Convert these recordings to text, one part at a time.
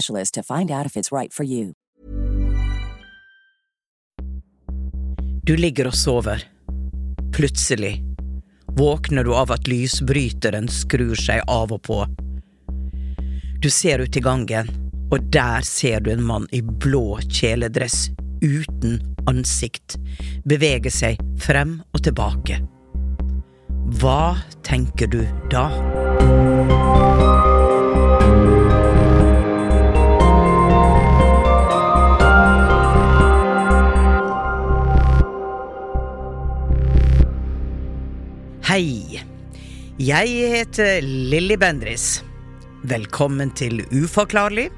to find out if it's right for you. Du ligger og sover. Plutselig våkner du av at lysbryteren skrur seg av og på. Du ser ut i gangen, og der ser du en mann i blå kjeledress uten ansikt bevege seg frem og tilbake. Hva tenker du da? Jeg heter Lilly Bendris. Velkommen til Uforklarlig,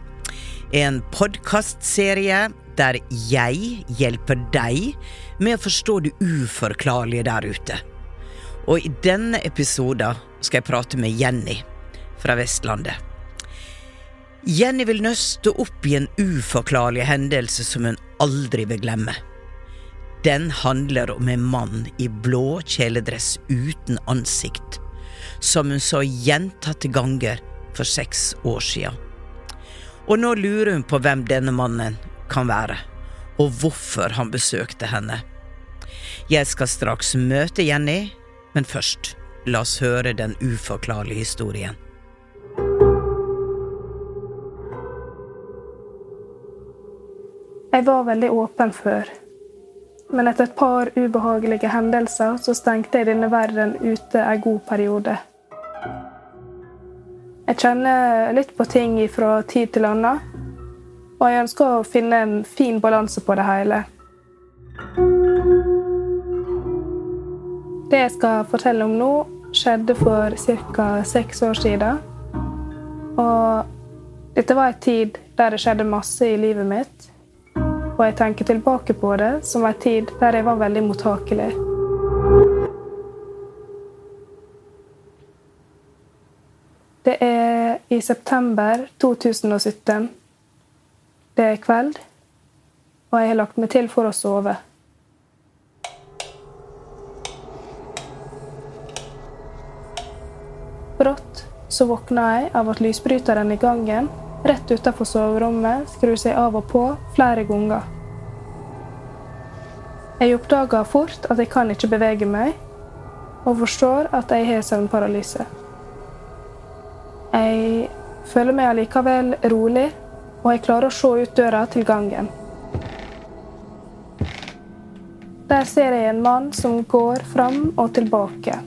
en podkastserie der jeg hjelper deg med å forstå det uforklarlige der ute. Og i denne episoden skal jeg prate med Jenny fra Vestlandet. Jenny vil nøste opp i en uforklarlig hendelse som hun aldri vil glemme. Den handler om en mann i blå kjeledress uten ansikt, som hun så gjentatte ganger for seks år siden. Og nå lurer hun på hvem denne mannen kan være, og hvorfor han besøkte henne. Jeg skal straks møte Jenny, men først, la oss høre den uforklarlige historien. Jeg var veldig åpen før. Men etter et par ubehagelige hendelser så stengte jeg denne verden ute en god periode. Jeg kjenner litt på ting fra tid til annen, og jeg ønsker å finne en fin balanse på det hele. Det jeg skal fortelle om nå, skjedde for ca. seks år siden. Og dette var en tid der det skjedde masse i livet mitt og jeg tenker tilbake på det som en tid der jeg var veldig mottakelig. I september 2017. Det er kveld, og jeg har lagt meg til for å sove. Brått så våkna jeg av at lysbryteren i gangen rett utenfor soverommet skrur seg av og på flere ganger. Jeg oppdager fort at jeg kan ikke bevege meg, og forstår at jeg har søvnparalyse. Jeg føler meg allikevel rolig, og jeg klarer å se ut døra til gangen. Der ser jeg en mann som går fram og tilbake.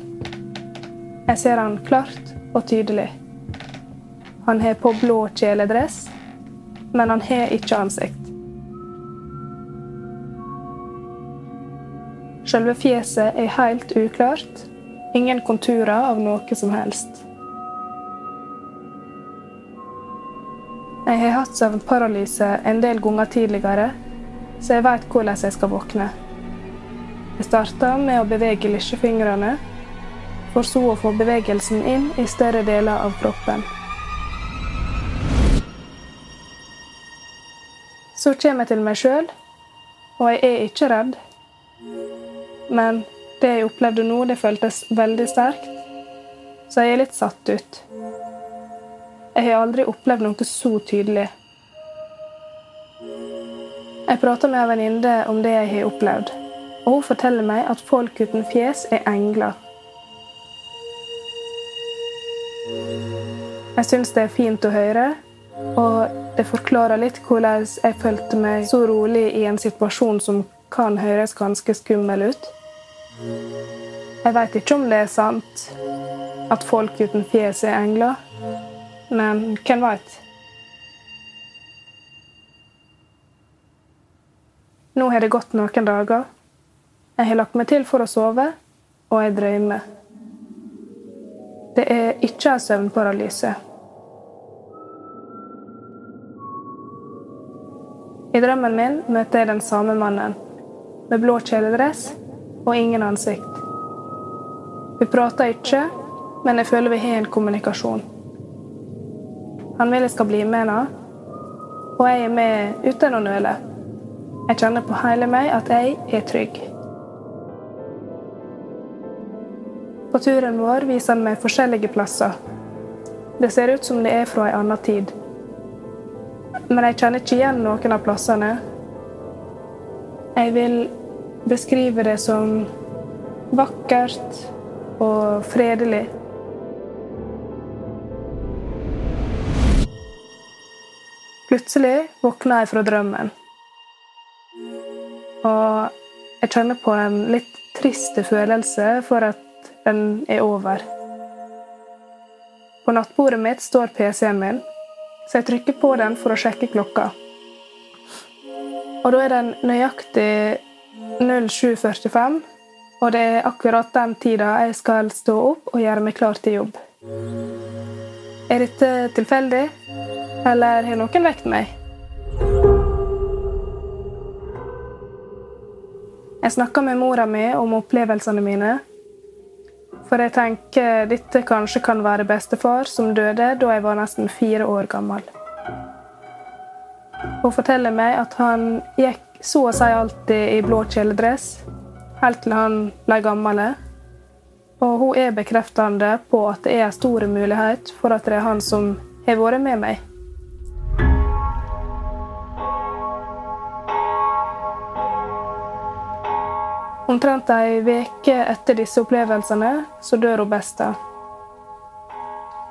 Jeg ser han klart og tydelig. Han har på blå kjeledress, men han har ikke ansikt. Selve fjeset er helt uklart. Ingen konturer av noe som helst. Jeg har hatt søvnparalyse en del ganger tidligere, så jeg vet hvordan jeg skal våkne. Jeg starter med å bevege lillefingrene, for så å få bevegelsen inn i større deler av kroppen. Så kommer jeg til meg sjøl, og jeg er ikke redd. Men det jeg opplevde nå, det føltes veldig sterkt, så jeg er litt satt ut. Jeg har aldri opplevd noe så tydelig. Jeg prater med en venninne om det jeg har opplevd, og hun forteller meg at folk uten fjes er engler. Jeg syns det er fint å høre, og det forklarer litt hvordan jeg følte meg så rolig i en situasjon som kan høres ganske skummel ut. Jeg veit ikke om det er sant at folk uten fjes er engler, men hvem veit? Nå har det gått noen dager. Jeg har lagt meg til for å sove, og jeg drømmer. Det er ikke en søvnparalyse. I drømmen min møter jeg den samme mannen, med blå kjeledress og ingen ansikt. Vi prater ikke, men jeg føler vi har en kommunikasjon. Han vil jeg skal bli med nå, og jeg er med uten å nøle. Jeg kjenner på hele meg at jeg er trygg. På turen vår viser han meg forskjellige plasser. Det ser ut som det er fra en annen tid. Men jeg kjenner ikke igjen noen av plassene. Jeg vil beskrive det som vakkert og fredelig. Plutselig våkner jeg fra drømmen. Og jeg kjenner på en litt trist følelse for at den er over. På nattbordet mitt står PC-en min, så jeg trykker på den for å sjekke klokka. Og da er den nøyaktig 07.45, og det er akkurat den tida jeg skal stå opp og gjøre meg klar til jobb. Er dette tilfeldig, eller har noen vekt meg? Jeg snakker med mora mi om opplevelsene mine, for jeg tenker dette kanskje kan være bestefar som døde da jeg var nesten fire år gammel. Hun forteller meg at han gikk så å si alltid i blå kjeledress, helt til han ble gammel. Og hun er bekreftende på at det er en stor mulighet for at det er han som har vært med meg. Omtrent ei uke etter disse opplevelsene så dør hun besta.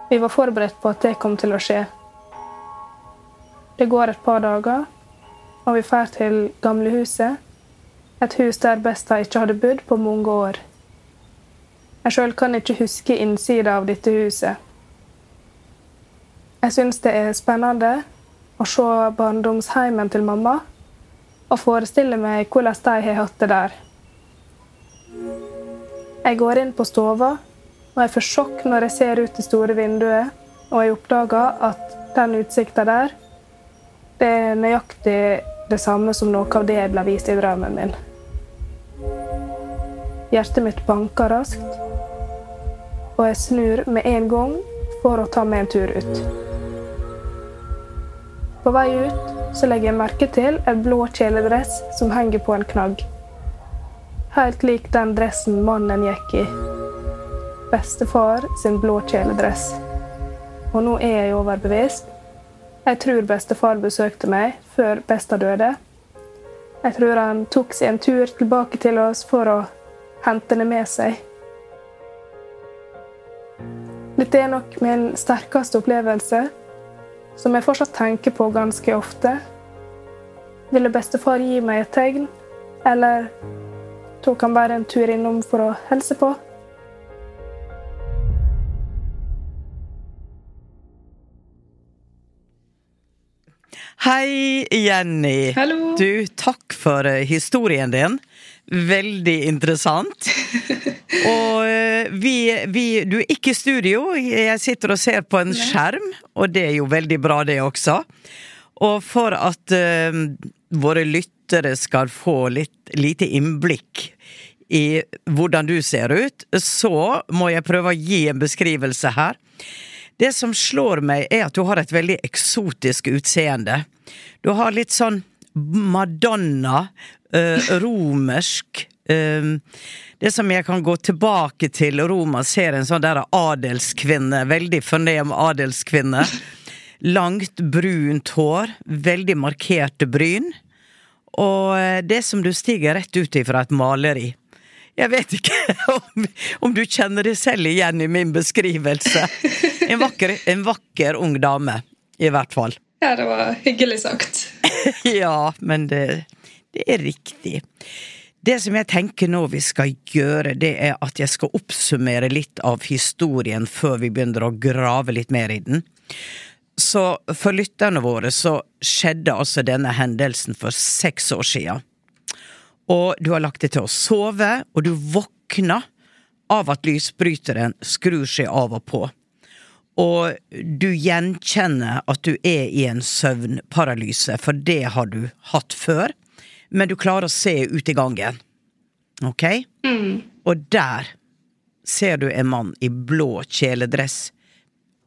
Vi var forberedt på at det kom til å skje. Det går et par dager, og vi drar til gamlehuset. Et hus der besta ikke hadde bodd på mange år. Jeg sjøl kan ikke huske innsida av dette huset. Jeg syns det er spennende å se barndomsheimen til mamma og forestille meg hvordan de har hatt det der. Jeg går inn på stova, og jeg får sjokk når jeg ser ut det store vinduet, og jeg oppdager at den utsikta der, det er nøyaktig det samme som noe av det jeg ble vist i drømmen min. Hjertet mitt banker raskt, og jeg snur med en gang for å ta meg en tur ut. På vei ut så legger jeg merke til en blå kjeledress som henger på en knagg. Helt lik den dressen mannen gikk i. Bestefar sin blå kjeledress. Og nå er jeg overbevist. Jeg tror bestefar besøkte meg før besta døde. Jeg tror han tok seg en tur tilbake til oss for å hente henne med seg. Dette er nok min sterkeste opplevelse, som jeg fortsatt tenker på ganske ofte. Ville bestefar gi meg et tegn, eller tok han bare en tur innom for å hilse på. Hei, Jenny. Hallo. Du, takk for eh, historien din. Veldig interessant. og eh, vi, vi, Du er ikke i studio, jeg sitter og ser på en skjerm, og det er jo veldig bra, det også. Og for at uh, våre lyttere skal få litt lite innblikk i hvordan du ser ut, så må jeg prøve å gi en beskrivelse her. Det som slår meg, er at du har et veldig eksotisk utseende. Du har litt sånn Madonna, uh, romersk uh, Det som jeg kan gå tilbake til Roma, ser en sånn der adelskvinne, veldig fornem adelskvinne. Langt, brunt hår, veldig markerte bryn. Og eh, det som du stiger rett ut ifra et maleri. Jeg vet ikke om, om, du kjenner deg selv igjen i min beskrivelse. En vakker, en vakker ung dame, i hvert fall. Ja, det var hyggelig sagt. ja, men det, det er riktig. Det som jeg tenker nå vi skal gjøre, det er at jeg skal oppsummere litt av historien før vi begynner å grave litt mer i den. Så for lytterne våre så skjedde altså denne hendelsen for seks år sia. Og du har lagt deg til å sove, og du våkner av at lysbryteren skrur seg av og på. Og du gjenkjenner at du er i en søvnparalyse, for det har du hatt før men du klarer å se ut i gangen. Ok? Mm. Og der ser du en mann i blå kjeledress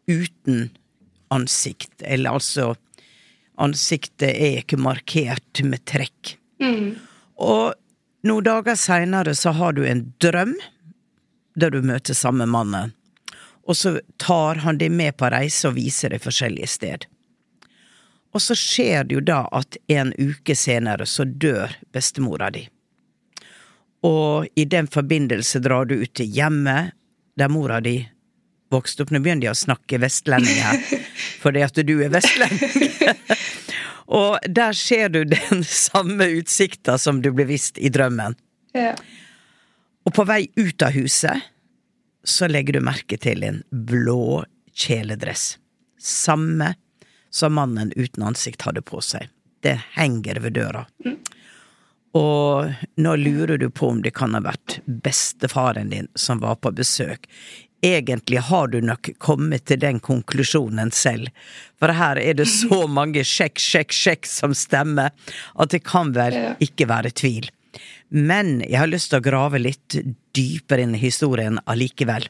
uten ansikt, eller altså Ansiktet er ikke markert med trekk. Mm. Og noen dager seinere så har du en drøm der du møter samme mannen. Og så tar han deg med på reise og viser deg forskjellige steder. Og så skjer det jo da at en uke senere så dør bestemora di. Og i den forbindelse drar du ut til hjemmet der mora di vokste opp. Nå begynner de å snakke vestlending her, fordi at du er vestlending. og der ser du den samme utsikta som du ble vist i drømmen. Ja. Og på vei ut av huset så legger du merke til en blå kjeledress. Samme som mannen uten ansikt hadde på seg. Det henger ved døra. Og nå lurer du på om det kan ha vært bestefaren din som var på besøk. Egentlig har du nok kommet til den konklusjonen selv, for her er det så mange sjekk, sjekk, sjekk som stemmer, at det kan vel ikke være tvil. Men jeg har lyst til å grave litt dypere inn i historien allikevel.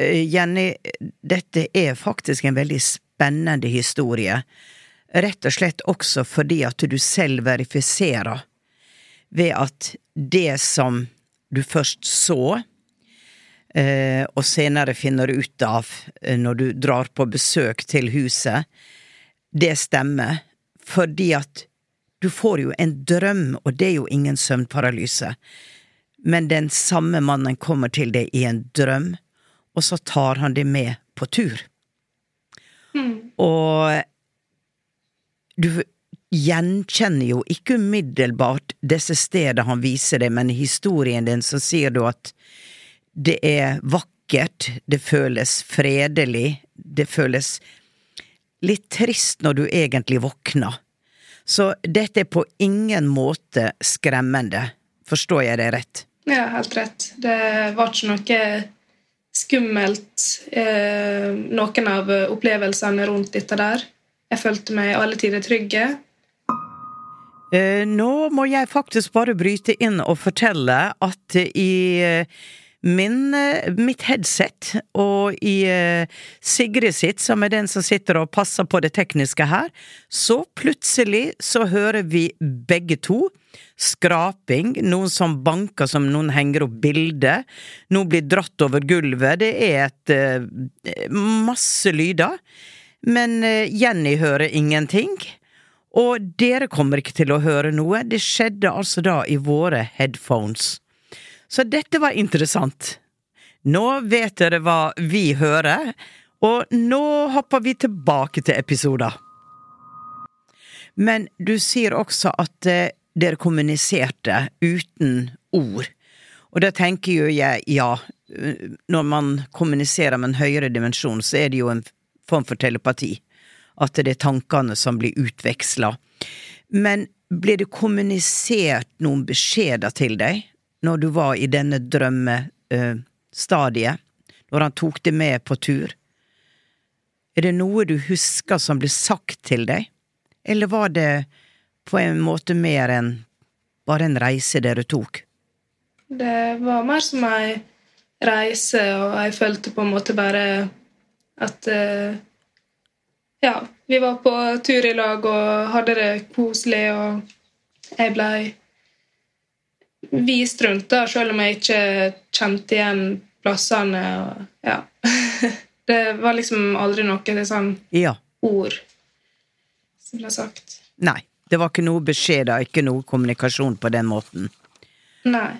Eh, Jenny, dette er faktisk en veldig spennende historie. Rett og slett også fordi at du selv verifiserer ved at det som du først så, eh, og senere finner ut av eh, når du drar på besøk til huset, det stemmer, fordi at du får jo en drøm, og det er jo ingen søvnparalyse, men den samme mannen kommer til deg i en drøm, og så tar han det med på tur. Mm. Og du gjenkjenner jo ikke umiddelbart disse stedene han viser deg, men i historien din så sier du at det er vakkert, det føles fredelig, det føles litt trist når du egentlig våkner. Så dette er på ingen måte skremmende. Forstår jeg det rett? Ja, helt rett. Det var ikke noe skummelt, eh, noen av opplevelsene rundt dette der. Jeg følte meg alle tider trygge. Eh, nå må jeg faktisk bare bryte inn og fortelle at i eh, min, eh, mitt headset og i uh, Sigrid sitt, som er den som sitter og passer på det tekniske her, så plutselig så hører vi begge to skraping, noen som banker som noen henger opp bilder, noen blir dratt over gulvet, det er et uh, masse lyder. Men Jenny hører ingenting. Og dere kommer ikke til å høre noe, det skjedde altså da i våre headphones. Så dette var interessant. Nå vet dere hva vi hører, og nå hopper vi tilbake til episoder. Men du sier også at eh, dere kommuniserte uten ord. Og da tenker jo jeg, ja, når man kommuniserer med en høyere dimensjon, så er det jo en form for telepati. At det er tankene som blir utveksla. Men blir det kommunisert noen beskjeder til deg når du var i denne drømmestadiet? Når han tok deg med på tur? Er det noe du husker som ble sagt til deg, eller var det på en måte mer enn bare en reise dere tok? Det var mer som ei reise, og jeg følte på en måte bare at uh, Ja, vi var på tur i lag og hadde det koselig, og jeg blei vist rundt, da, selv om jeg ikke kjente igjen plassene. Og, ja. det var liksom aldri noe sånn ja. ord som ble sagt. Nei. Det var ikke noe beskjeder, ikke noe kommunikasjon på den måten. Nei.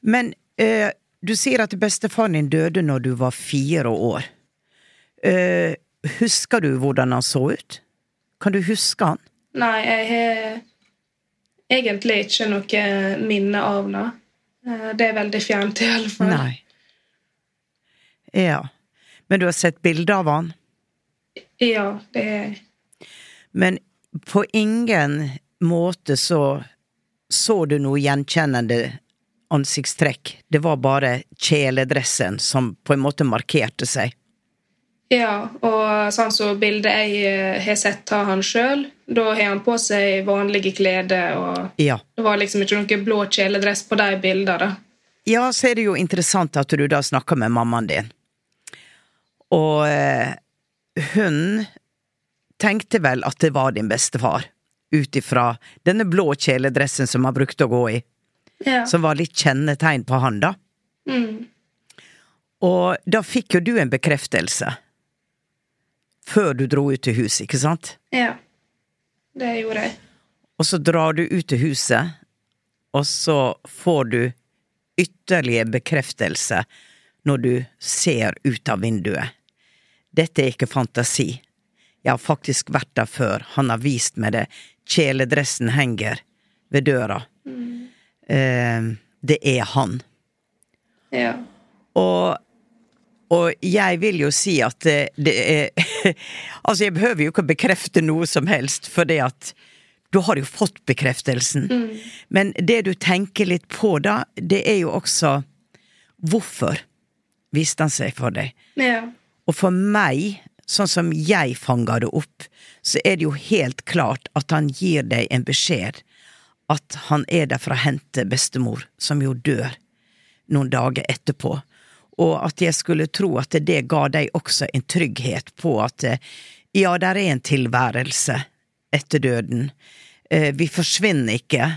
Men eh, du sier at bestefaren din døde når du var fire år. Eh, husker du hvordan han så ut? Kan du huske han? Nei, jeg har egentlig ikke noe minne av det. Eh, det er veldig fjernt, i alle fall. Nei. Ja. Men du har sett bilder av han? Ja, det er. Men på ingen måte så så du noe gjenkjennende ansiktstrekk. Det var bare kjeledressen som på en måte markerte seg. Ja, og sånn som så bildet jeg eh, har sett av han sjøl, da har han på seg vanlige klær, og ja. det var liksom ikke noe blå kjeledress på de bildene. Ja, så er det jo interessant at du da snakker med mammaen din. Og eh, hun tenkte vel at det var din bestefar, ut ifra denne blå kjeledressen som han brukte å gå i. Ja. Som var litt kjennetegn på han, da. Mm. Og da fikk jo du en bekreftelse. Før du dro ut til huset, ikke sant? Ja. Det gjorde jeg. Og så drar du ut til huset, og så får du ytterligere bekreftelse når du ser ut av vinduet. Dette er ikke fantasi. Jeg har faktisk vært der før. Han har vist meg det. Kjeledressen henger ved døra. Mm. Eh, det er han. Ja. Og, og jeg vil jo si at det, det er Altså, jeg behøver jo ikke bekrefte noe som helst, for det at du har jo fått bekreftelsen. Mm. Men det du tenker litt på da, det er jo også hvorfor viste han seg for deg? ja. Og for meg sånn som jeg fanger det opp, så er det jo helt klart at han gir deg en beskjed at han er der for å hente bestemor, som jo dør noen dager etterpå, og at jeg skulle tro at det ga deg også en trygghet på at ja, der er en tilværelse etter døden, eh, vi forsvinner ikke,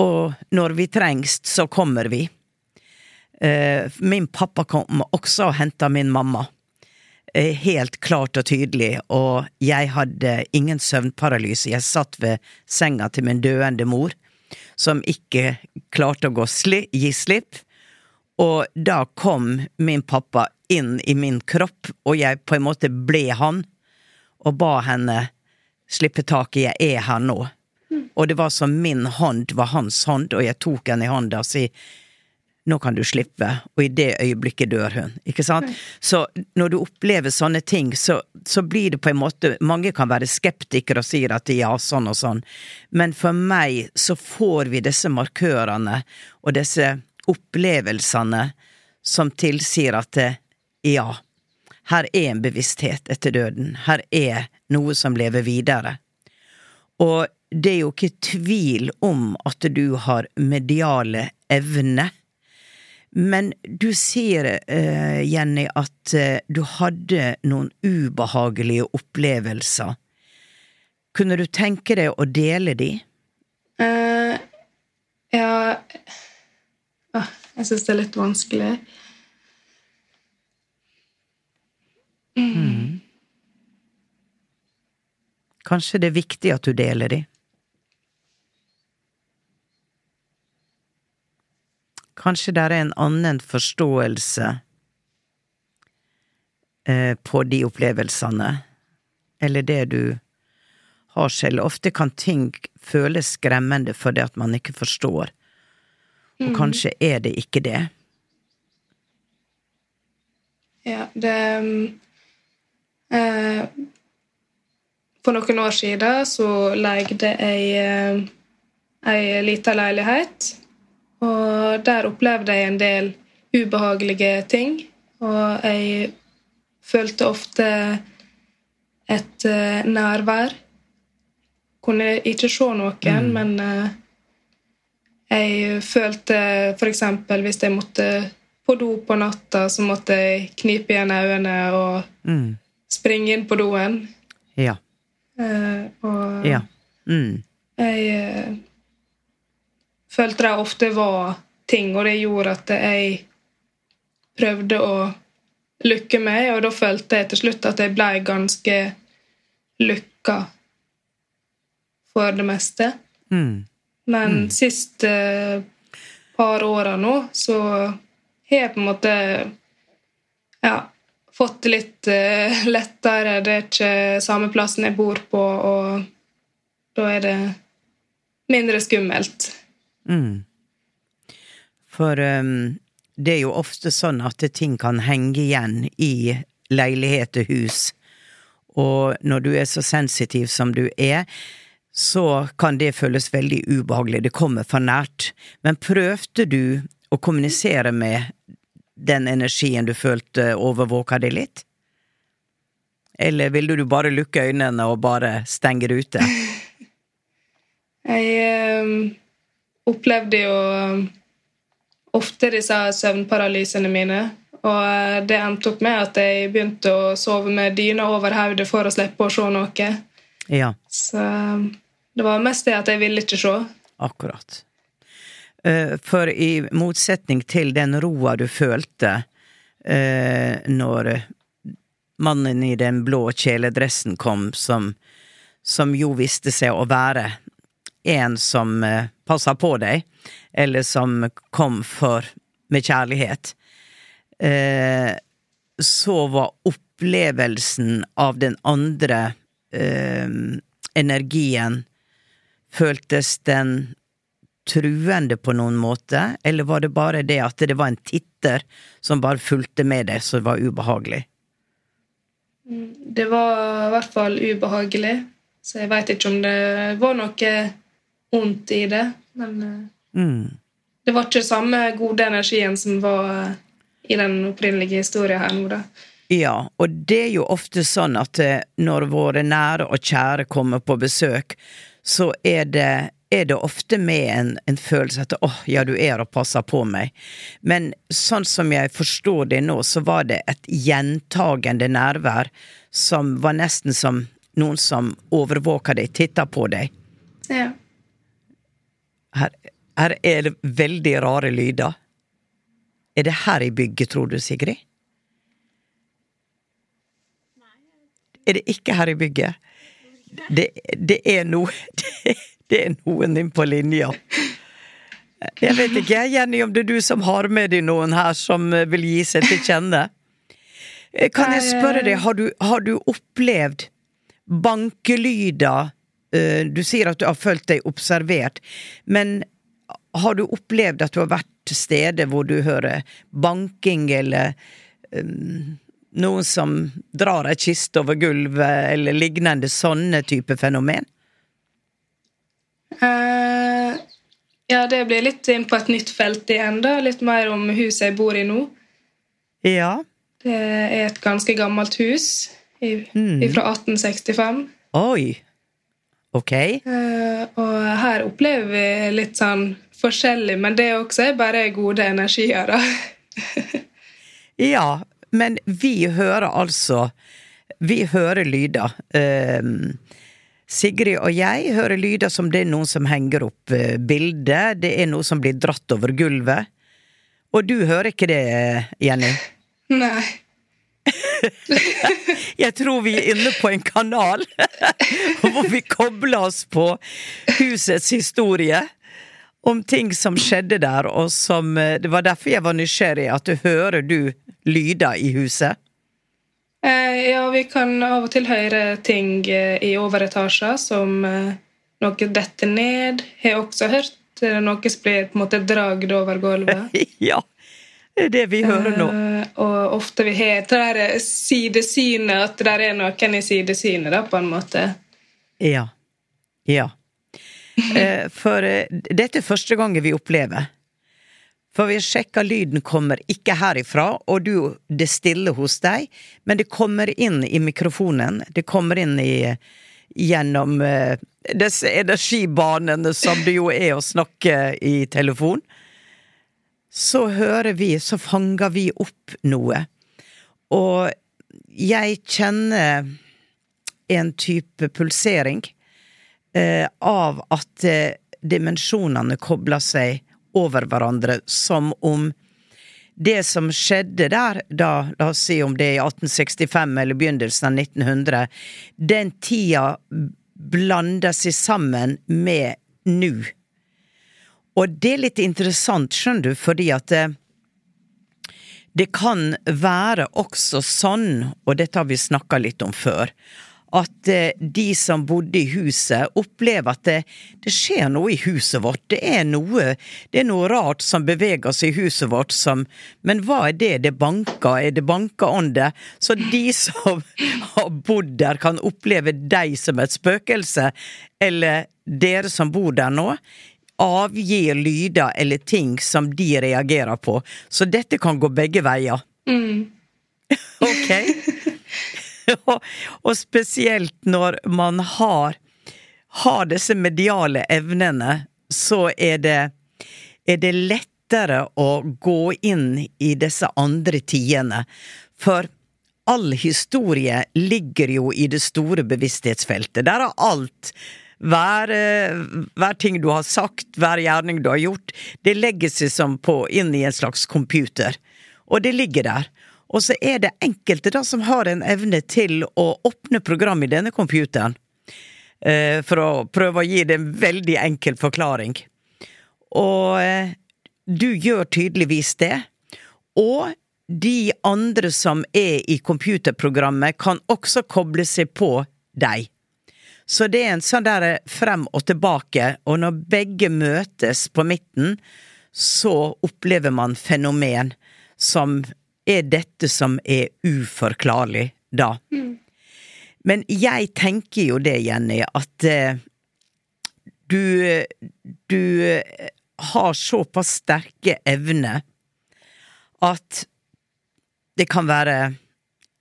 og når vi trengs, så kommer vi. Eh, min pappa kom også og henta min mamma Eh, helt klart og tydelig, og jeg hadde ingen søvnparalyse. Jeg satt ved senga til min døende mor, som ikke klarte å gå sli gi slipp. Og da kom min pappa inn i min kropp, og jeg på en måte ble han, og ba henne slippe taket, jeg er her nå. Og det var som min hånd var hans hånd, og jeg tok henne i hånda og sa nå kan du slippe, og i det øyeblikket dør hun. Ikke sant? Så når du opplever sånne ting, så, så, blir det på en måte Mange kan være skeptikere og sier at ja, sånn og sånn, men for meg så får vi disse markørene og disse opplevelsene som tilsier at ja, her er en bevissthet etter døden, her er noe som lever videre. Og det er jo ikke tvil om at du har mediale evner men du sier, uh, Jenny, at uh, du hadde noen ubehagelige opplevelser. Kunne du tenke deg å dele de? Uh, ja Jeg syns det er litt vanskelig. Mm. Mm. Kanskje det er viktig at du deler de? Kanskje det er en annen forståelse eh, på de opplevelsene, eller det du har selv. Ofte kan ting føles skremmende fordi at man ikke forstår, og mm. kanskje er det ikke det. Ja, det eh, For noen år siden så leide jeg eh, ei lita leilighet. Og der opplevde jeg en del ubehagelige ting. Og jeg følte ofte et eh, nærvær. Kunne ikke se noen, Mm. men eh, jeg følte f.eks. hvis jeg måtte på do på natta, så måtte jeg knipe igjen øynene og Mm. springe inn på doen. Ja. Eh, og Ja. Mm. jeg eh, følte det ofte var ting, og det gjorde at jeg prøvde å lukke meg, og da følte jeg til slutt at jeg ble ganske lukka for det meste. Mm. Men siste par åra nå, så har jeg på en måte ja, fått det litt uh, lettere. Det er ikke samme plassen jeg bor på, og da er det mindre skummelt. Mm. For um, det er jo ofte sånn at ting kan henge igjen i leilighet og hus. Og når du er så sensitiv som du er, så kan det føles veldig ubehagelig. Det kommer for nært. Men prøvde du å kommunisere med den energien du følte overvåka deg litt? Eller ville du bare lukke øynene og bare stenge det ute? Jeg um, opplevde jo eh, ofte disse søvnparalysene mine. Og eh, det endte opp med at jeg begynte å sove med dyna over hodet for å slippe å se noe. Ja. Så eh, det var mest det at jeg ville ikke se. Akkurat. Eh, For i motsetning til den roa du følte eh, når mannen i den blå kjeledressen kom, som, som jo viste seg å være en som eh, passa på deg, eller som kom for med kjærlighet, så var opplevelsen av den andre energien Føltes den truende på noen måte, eller var det bare det at det var en titter som bare fulgte med deg, som var ubehagelig? Det var i hvert fall ubehagelig, så jeg veit ikke om det var noe ondt i det. Men eh, Mm. det var ikke samme gode energien som var i den opprinnelige historien her nå, da. Ja, og det er jo ofte sånn at eh, når våre nære og kjære kommer på besøk, så er det, er det ofte med en, en følelse at åh, ja, du er og passer på meg. Men sånn som jeg forstår det nå, så var det et gjentagende nærvær som var nesten som noen som overvåker deg, titter på deg. Ja. Her, her er det veldig rare lyder. Er det her i bygget, tror du, Sigrid? Er det ikke her i bygget? Det, det er noe det, det er noen inn på linja. Jeg vet ikke, Jenny, om det er du som har med deg noen her som vil gi seg til kjenne? Eh, Kan jeg spørre deg, har du, har du opplevd bankelyder Eh, Du sier at du har følt deg observert, men har du opplevd at du har vært til hvor du hører banking eller noen som drar ei kiste over gulvet, eller lignende sånne type fenomen? Uh, ja, det blir litt inn på et nytt felt igjen, da. Litt mer om huset jeg bor i nå. Ja. Det er et ganske gammelt hus i, Mm. fra 1865. Oi. Ok. Uh, og her opplever vi litt sånn forskjellig, men det også er bare gode energier, da. Ja, men vi hører altså Vi hører lyder. Um, Sigrid og jeg hører lyder som det er noen som henger opp uh, bilder, det er noe som blir dratt over gulvet. Og du hører ikke det, Jenny? Nei. Jeg tror vi er inne på en kanal hvor vi kobler oss på husets historie. Om ting som skjedde der, og som eh, Det var derfor jeg var nysgjerrig. At du hører du lyder i huset? Eh, ja, vi kan av og til høre ting eh, i overetasjer som eh, noe detter ned. Har også hørt eh, noe som blir på en måte dragd over gulvet. Ja. Det er det vi hører nå. Eh, og ofte vi har det der sidesynet, at det er noen i sidesynet, da, på en måte. Ja. Ja. Eh, for eh, dette er første gangen vi opplever. For vi sjekka lyden kommer ikke herifra, og du, det er stille hos deg, men det kommer inn i mikrofonen. Det kommer inn i, gjennom uh, disse energibanene som det jo er å snakke i telefon så hører vi, så fanger vi opp noe. Og jeg kjenner en type pulsering eh, av at eh, dimensjonene kobler seg over hverandre, som om det som skjedde der, da, la oss si om det er i 1865 eller begynnelsen av 1900, den tida blander seg sammen med nå. Og det er litt interessant, skjønner du, fordi at det, eh, det kan være også sånn, og dette har vi snakka litt om før, at eh, de som bodde i huset, opplever at det, det, skjer noe i huset vårt. Det er noe det er noe rart som beveger seg i huset vårt som Men hva er det? Det banker? Er det bankeånde? Så de som har bodd der, kan oppleve deg som et spøkelse. Eller dere som bor der nå, avgir lyder eller ting som de reagerer på. Så dette kan gå begge veier. Mm. ok? og, og, spesielt når man har, har disse mediale evnene, så er det, er det lettere å gå inn i disse andre tidene. For all historie ligger jo i det store bevissthetsfeltet. Der er alt hver, hver, ting du har sagt, hver gjerning du har gjort, det legger seg på inn i en slags computer. Og det ligger der. Og så er det enkelte da som har en evne til å åpne program i denne computeren. Eh, for å prøve å gi det en veldig enkel forklaring. Og eh, du gjør tydeligvis det. Og de andre som er i computerprogrammet, kan også koble seg på deg. Så det er en sånn der frem og tilbake, og når begge møtes på midten, så opplever man fenomen som er dette som er uforklarlig, da. Mm. Men jeg tenker jo det, Jenny, at eh, du Du har såpass sterke evner at det kan være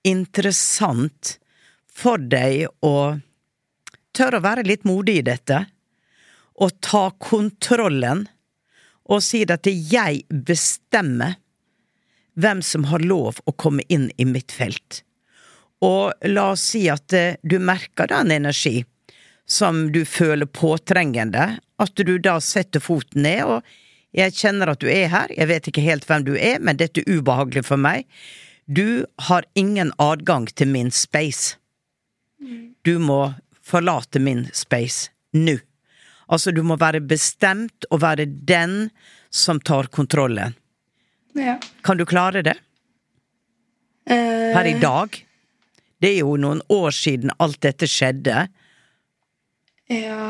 interessant for deg å tørre å være litt modig i dette, og ta kontrollen, og si at jeg bestemmer hvem som har lov å komme inn i mitt felt. Og la oss si at eh, du merker da en energi som du føler påtrengende, at du da setter foten ned, og jeg kjenner at du er her, jeg vet ikke helt hvem du er, men dette er ubehagelig for meg. Du har ingen adgang til min space. Du må forlate min space nå. Altså, du må være bestemt og være den som tar kontrollen. Ja. Kan du klare det? Uh... Per i dag? Det er jo noen år siden alt dette skjedde. Ja,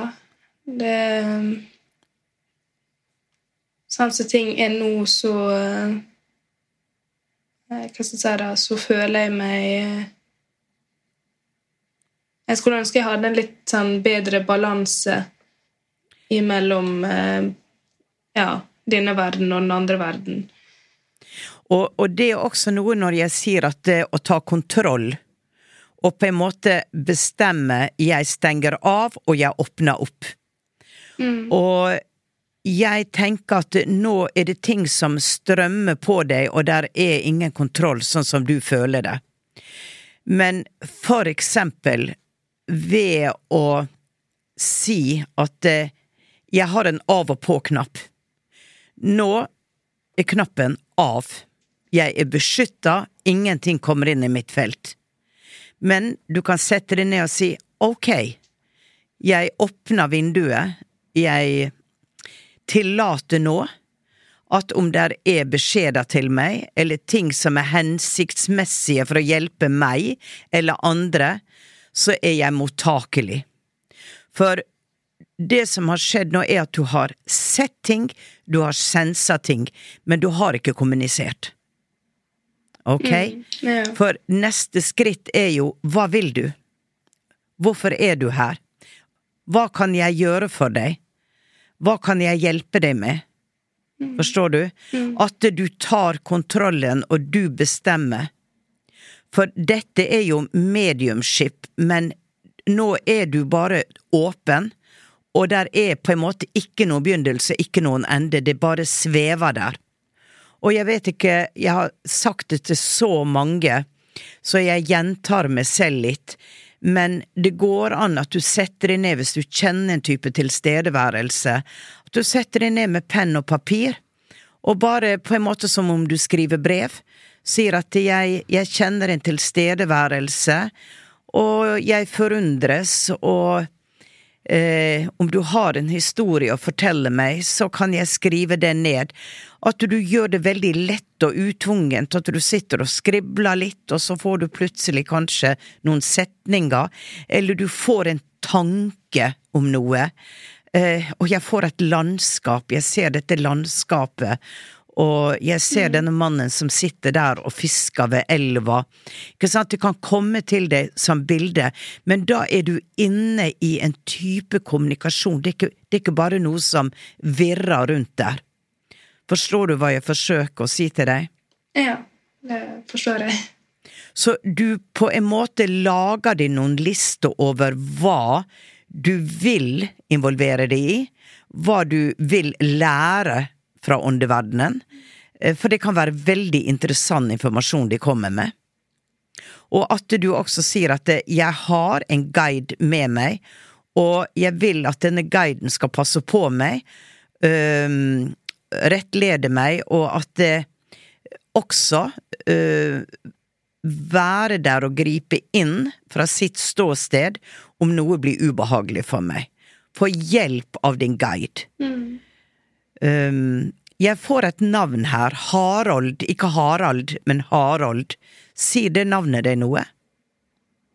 det Sånn som ting er nå, så eh, Hva skal jeg si da, så føler jeg meg jeg skulle ønske jeg hadde en litt sånn bedre balanse imellom eh, ja, denne verden og den andre verden. Og, og, det er også noe når jeg sier at det å ta kontroll, og på en måte bestemme jeg stenger av, og jeg åpner opp. Mm. Og jeg tenker at nå er det ting som strømmer på deg, og der er ingen kontroll, sånn som du føler det. Men for eksempel ved å si at eh, jeg har en av og på-knapp. Nå er knappen av. Jeg er beskytta, ingenting kommer inn i mitt felt. Men du kan sette deg ned og si ok, jeg åpner vinduet, jeg tillater nå at om det er beskjeder til meg, eller ting som er hensiktsmessige for å hjelpe meg eller andre, så er jeg mottakelig. For det som har skjedd nå, er at du har sett ting, du har sensa ting, men du har ikke kommunisert. Ok? Ja. For neste skritt er jo hva vil du? Hvorfor er du her? Hva kan jeg gjøre for deg? Hva kan jeg hjelpe deg med? Forstår du? At du tar kontrollen, og du bestemmer. For dette er jo mediumship, men nå er du bare åpen, og der er på en måte ikke noen begynnelse, ikke noen ende, det bare svever der. Og jeg vet ikke, jeg har sagt det til så mange, så jeg gjentar meg selv litt, men det går an at du setter deg ned hvis du kjenner en type tilstedeværelse, at du setter deg ned med penn og papir, og bare på en måte som om du skriver brev, sier at jeg, jeg kjenner en tilstedeværelse, og jeg forundres, og eh, om du har en historie å fortelle meg, så kan jeg skrive det ned. At du gjør det veldig lett og utvungent, at du sitter og skribler litt, og så får du plutselig kanskje noen setninger, eller du får en tanke om noe. Eh, og jeg får et landskap, jeg ser dette landskapet, og jeg ser denne mannen som sitter der og fisker ved elva. Ikke sant, det kan komme til deg som bilde, men da er du inne i en type kommunikasjon, det er ikke, det er ikke bare noe som virrer rundt der. Forstår du hva jeg forsøker å si til deg? ja, det forstår jeg. Så du på en måte lager deg noen lister over hva du vil involvere deg i, hva du vil lære fra åndeverdenen, eh, for det kan være veldig interessant informasjon de kommer med. Og at du også sier at eh, 'jeg har en guide med meg', og jeg vil at denne guiden skal passe på meg, øh, rettlede meg, og at det også øh, være der og gripe inn fra sitt ståsted om noe blir ubehagelig for meg. Få hjelp av din guide. Mm. Um, jeg får et navn her, Harald, ikke Harald, men Harald. Sier det navnet deg noe?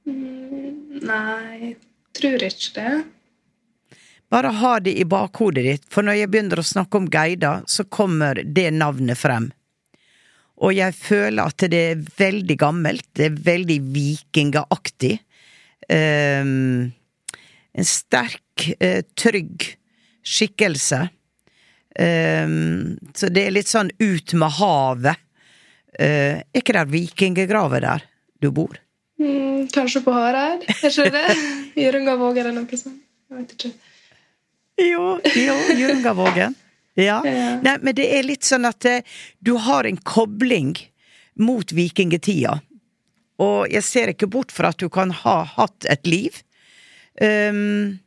Mm, Nei, tror ikke det. Bare ha det i bakhodet ditt, for når jeg begynner å snakke om guider, så kommer det navnet frem. Og jeg føler at det er veldig gammelt, det er veldig vikingaktig. Um, en sterk, eh, trygg skikkelse. Um, så det er litt sånn ut med havet. Uh, er ikke det vikinggraver der du bor? Mm, kanskje på Hareid? Er ikke det? Eller noe sånt? Jeg vet ikke. Jo, jo, Hjørungavågen. Ja. Ja. Nei, men det er litt sånn at uh, du har en kobling mot vikingtida. Og jeg ser ikke bort fra at du kan ha hatt et liv um,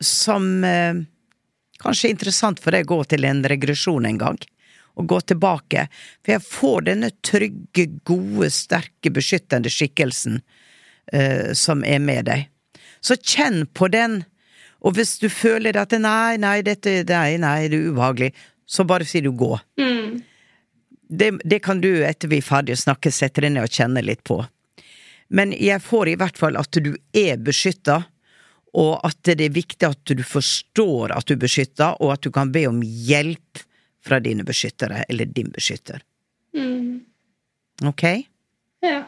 som eh, kanskje er interessant for deg å gå til en regresjon en gang. Og gå tilbake. For jeg får denne trygge, gode, sterke, beskyttende skikkelsen uh, som er med deg. Så kjenn på den. Og hvis du føler at nei, nei, dette, nei, nei, det er ubehagelig, så bare sier du gå. Mm. Det, det kan du, etter vi er ferdige å snakke, sette deg ned og kjenne litt på. Men jeg får i hvert fall at du er beskytta, og at det er viktig at du forstår at du er beskytta, og at du kan be om hjelp fra dine beskyttere, eller din beskytter. Mm. Ok? Ja.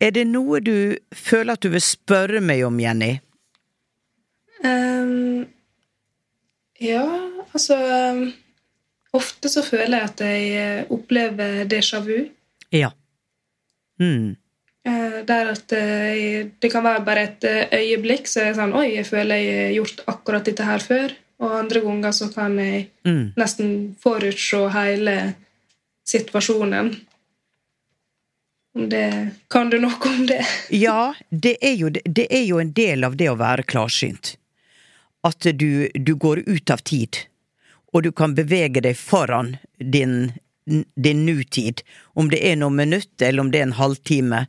Er det noe du føler at du vil spørre meg om, Jenny? Um, ja, altså um, Ofte så føler jeg at jeg eh, opplever déjà vu. Ja. Mm. Eh, Der at eh, det kan være bare et eh, øyeblikk, så er det sånn Oi, jeg føler jeg har gjort akkurat dette her før. Og andre ganger så kan jeg Mm. nesten forutse hele situasjonen. Det Kan du noe om det? Ja, det er, jo, det er jo en del av det å være klarsynt. At du, du går ut av tid, og du kan bevege deg foran din, din nutid. Om det er noen minutter eller om det er en halvtime.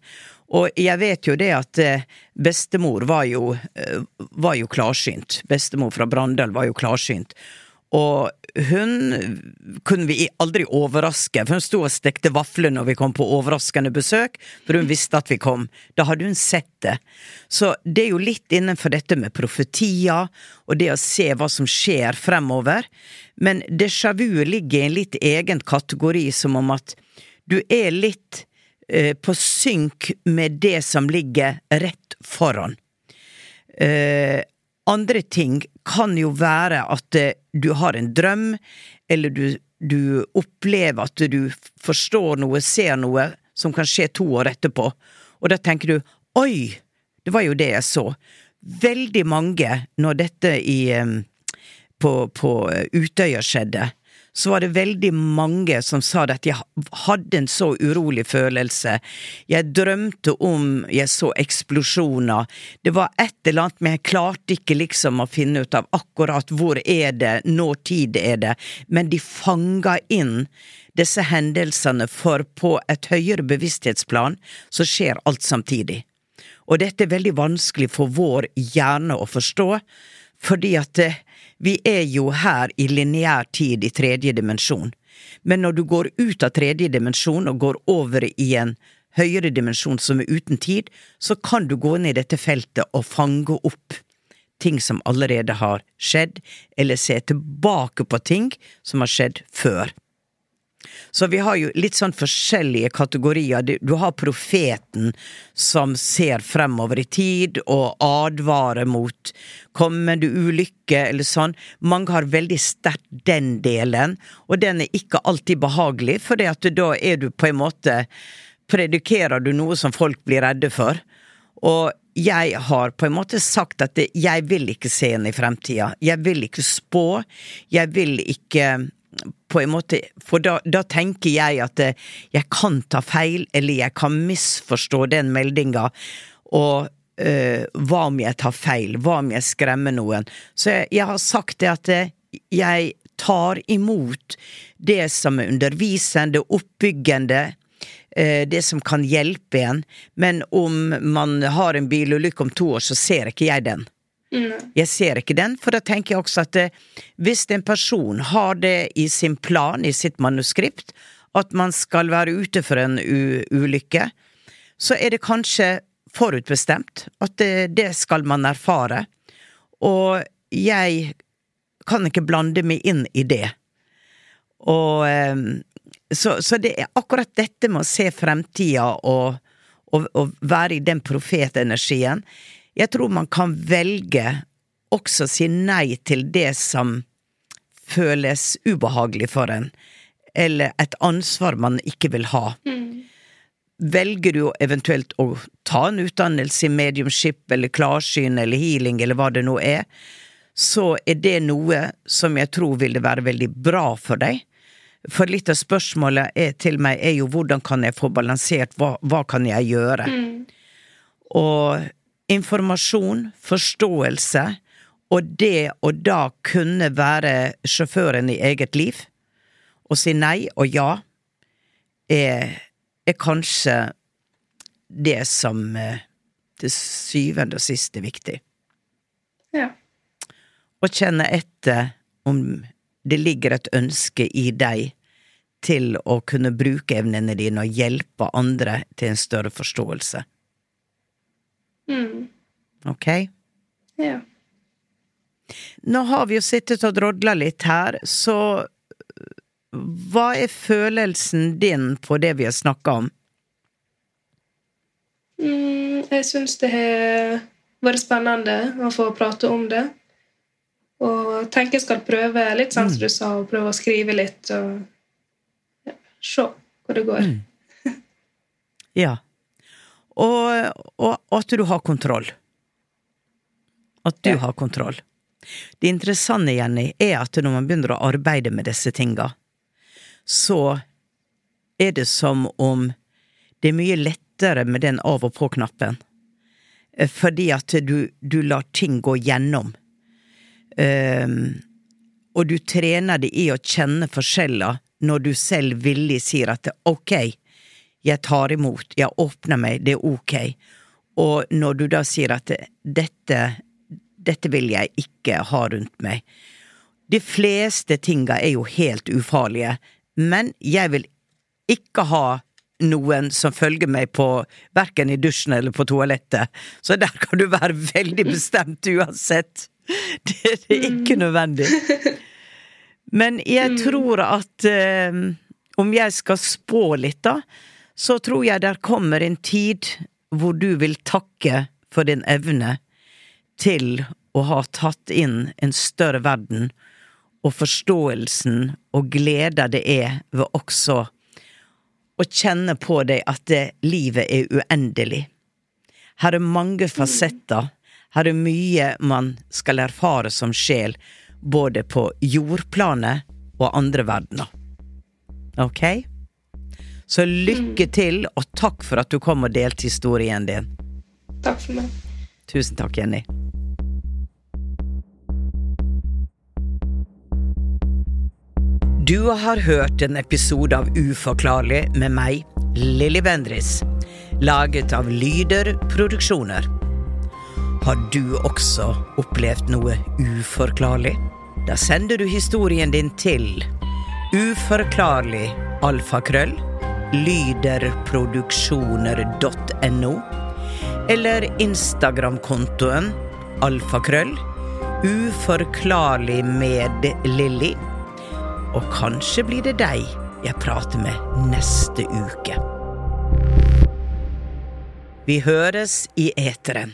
Og jeg vet jo det at eh, bestemor var jo, eh, var jo klarsynt. Bestemor fra Brandal var jo klarsynt. Og hun kunne vi aldri overraske, for hun sto og stekte vafler når vi kom på overraskende besøk, for hun visste at vi kom. Da hadde hun sett det. Så det er jo litt innenfor dette med profetier, og det å se hva som skjer fremover. Men déjà vu ligger i en litt egen kategori, som om at Du er litt på synk med det som ligger rett foran. Eh, andre ting kan jo være at eh, du har en drøm, eller du, du opplever at du forstår noe, ser noe, som kan skje to år etterpå. Og da tenker du oi, det var jo det jeg så. Veldig mange, når dette i, på, på Utøya skjedde, så var det veldig mange som sa at jeg hadde en så urolig følelse. Jeg drømte om jeg så eksplosjoner. Det var et eller annet, men jeg klarte ikke liksom å finne ut av akkurat hvor er det, når tid er det, men de fanga inn disse hendelsene, for på et høyere bevissthetsplan så skjer alt samtidig. Og dette er veldig vanskelig for vår hjerne å forstå, fordi at eh, vi er jo her i lineær tid i tredje dimensjon. Men når du går ut av tredje dimensjon og går over i en høyere dimensjon som er uten tid, så kan du gå inn i dette feltet og fange opp ting som allerede har skjedd, eller se tilbake på ting som har skjedd før. Så vi har jo litt sånn forskjellige kategorier. Du har profeten som ser fremover i tid og advarer mot kommende ulykke eller sånn. Mange har veldig sterkt den delen, og den er ikke alltid behagelig, for da er du på en måte Predikerer du noe som folk blir redde for? Og jeg har på en måte sagt at jeg vil ikke se inn i fremtida. Jeg vil ikke spå. Jeg vil ikke på en måte For da, da tenker jeg at eh, jeg kan ta feil, eller jeg kan misforstå den meldinga. Og øh, hva om jeg tar feil? Hva om jeg skremmer noen? Så jeg, jeg har sagt det at eh, jeg tar imot det som er undervisende, oppbyggende, det som kan hjelpe en, men om man har en bilulykke om to år, så ser ikke jeg den. Mm. Jeg ser ikke den, for da tenker jeg også at eh, hvis en person har det i sin plan, i sitt manuskript, at man skal være ute for en ulykke, så er det kanskje forutbestemt at det, det skal man erfare. Og jeg kan ikke blande meg inn i det. Og eh, så, så, det er akkurat dette med å se fremtida og, og, og være i den profetenergien jeg tror man kan velge også å si nei til det som føles ubehagelig for en, eller et ansvar man ikke vil ha. Mm. Velger du eventuelt å ta en utdannelse i mediumship eller klarsyn eller healing eller hva det nå er, så er det noe som jeg tror ville være veldig bra for deg. For litt av spørsmålet er, til meg er jo hvordan kan jeg få balansert, hva, hva kan jeg gjøre? Mm. Og informasjon, forståelse, og det å da kunne være sjåføren i eget liv, og si nei og ja, er, er kanskje det som eh, til syvende og sist er viktig. Ja. Å kjenne etter om det ligger et ønske i deg til å kunne bruke evnene dine og hjelpe andre til en større forståelse. Mm. Ok? Ja. Nå har vi jo sittet og drodla litt her, så hva er følelsen din på det vi har snakka om? Mm, jeg syns det har vært spennende å få prate om det. Og tenker jeg skal prøve litt sånn som du sa, og prøve å skrive litt og ja, se hvor det går. Mm. ja og, og, at du har kontroll. At du ja. har kontroll. Det interessante, Jenny, er at når man begynner å arbeide med disse tinga, så er det som om det er mye lettere med den av og på-knappen. Eh, fordi at du, du, lar ting gå gjennom. Um, og du trener det i å kjenne forskjeller når du selv villig sier at ok, jeg tar imot, jeg åpner meg, det er ok. Og når du da sier at dette, dette vil jeg ikke ha rundt meg. De fleste tinga er jo helt ufarlige, men jeg vil ikke ha noen som følger meg på verken i dusjen eller på toalettet, så der kan du være veldig bestemt uansett. Det, det er ikke mm. nødvendig. Men jeg mm. tror at uh, om jeg skal spå litt, da, så tror jeg der kommer en tid hvor du vil takke for din evne til å ha tatt inn en større verden, og forståelsen og gleda det er ved også å kjenne på deg at det, livet er uendelig. Her er mange fasetter, her er mye man skal erfare som sjel, både på jordplanet og andre verdener. Ok? Så lykke til, og takk for at du kom og delte historien din. Takk for meg. Tusen takk, Jenny. Du har hørt en episode av Uforklarlig med meg, Lilly Bendris, laget av Lyder Produksjoner. Har du også opplevd noe uforklarlig? Da sender du historien din til uforklarlig alfakrøll lyderproduksjoner.no eller Instagram-kontoen alfakrøll uforklarlig med Lilly. Og kanskje blir det deg jeg prater med neste uke. Vi høres i eteren.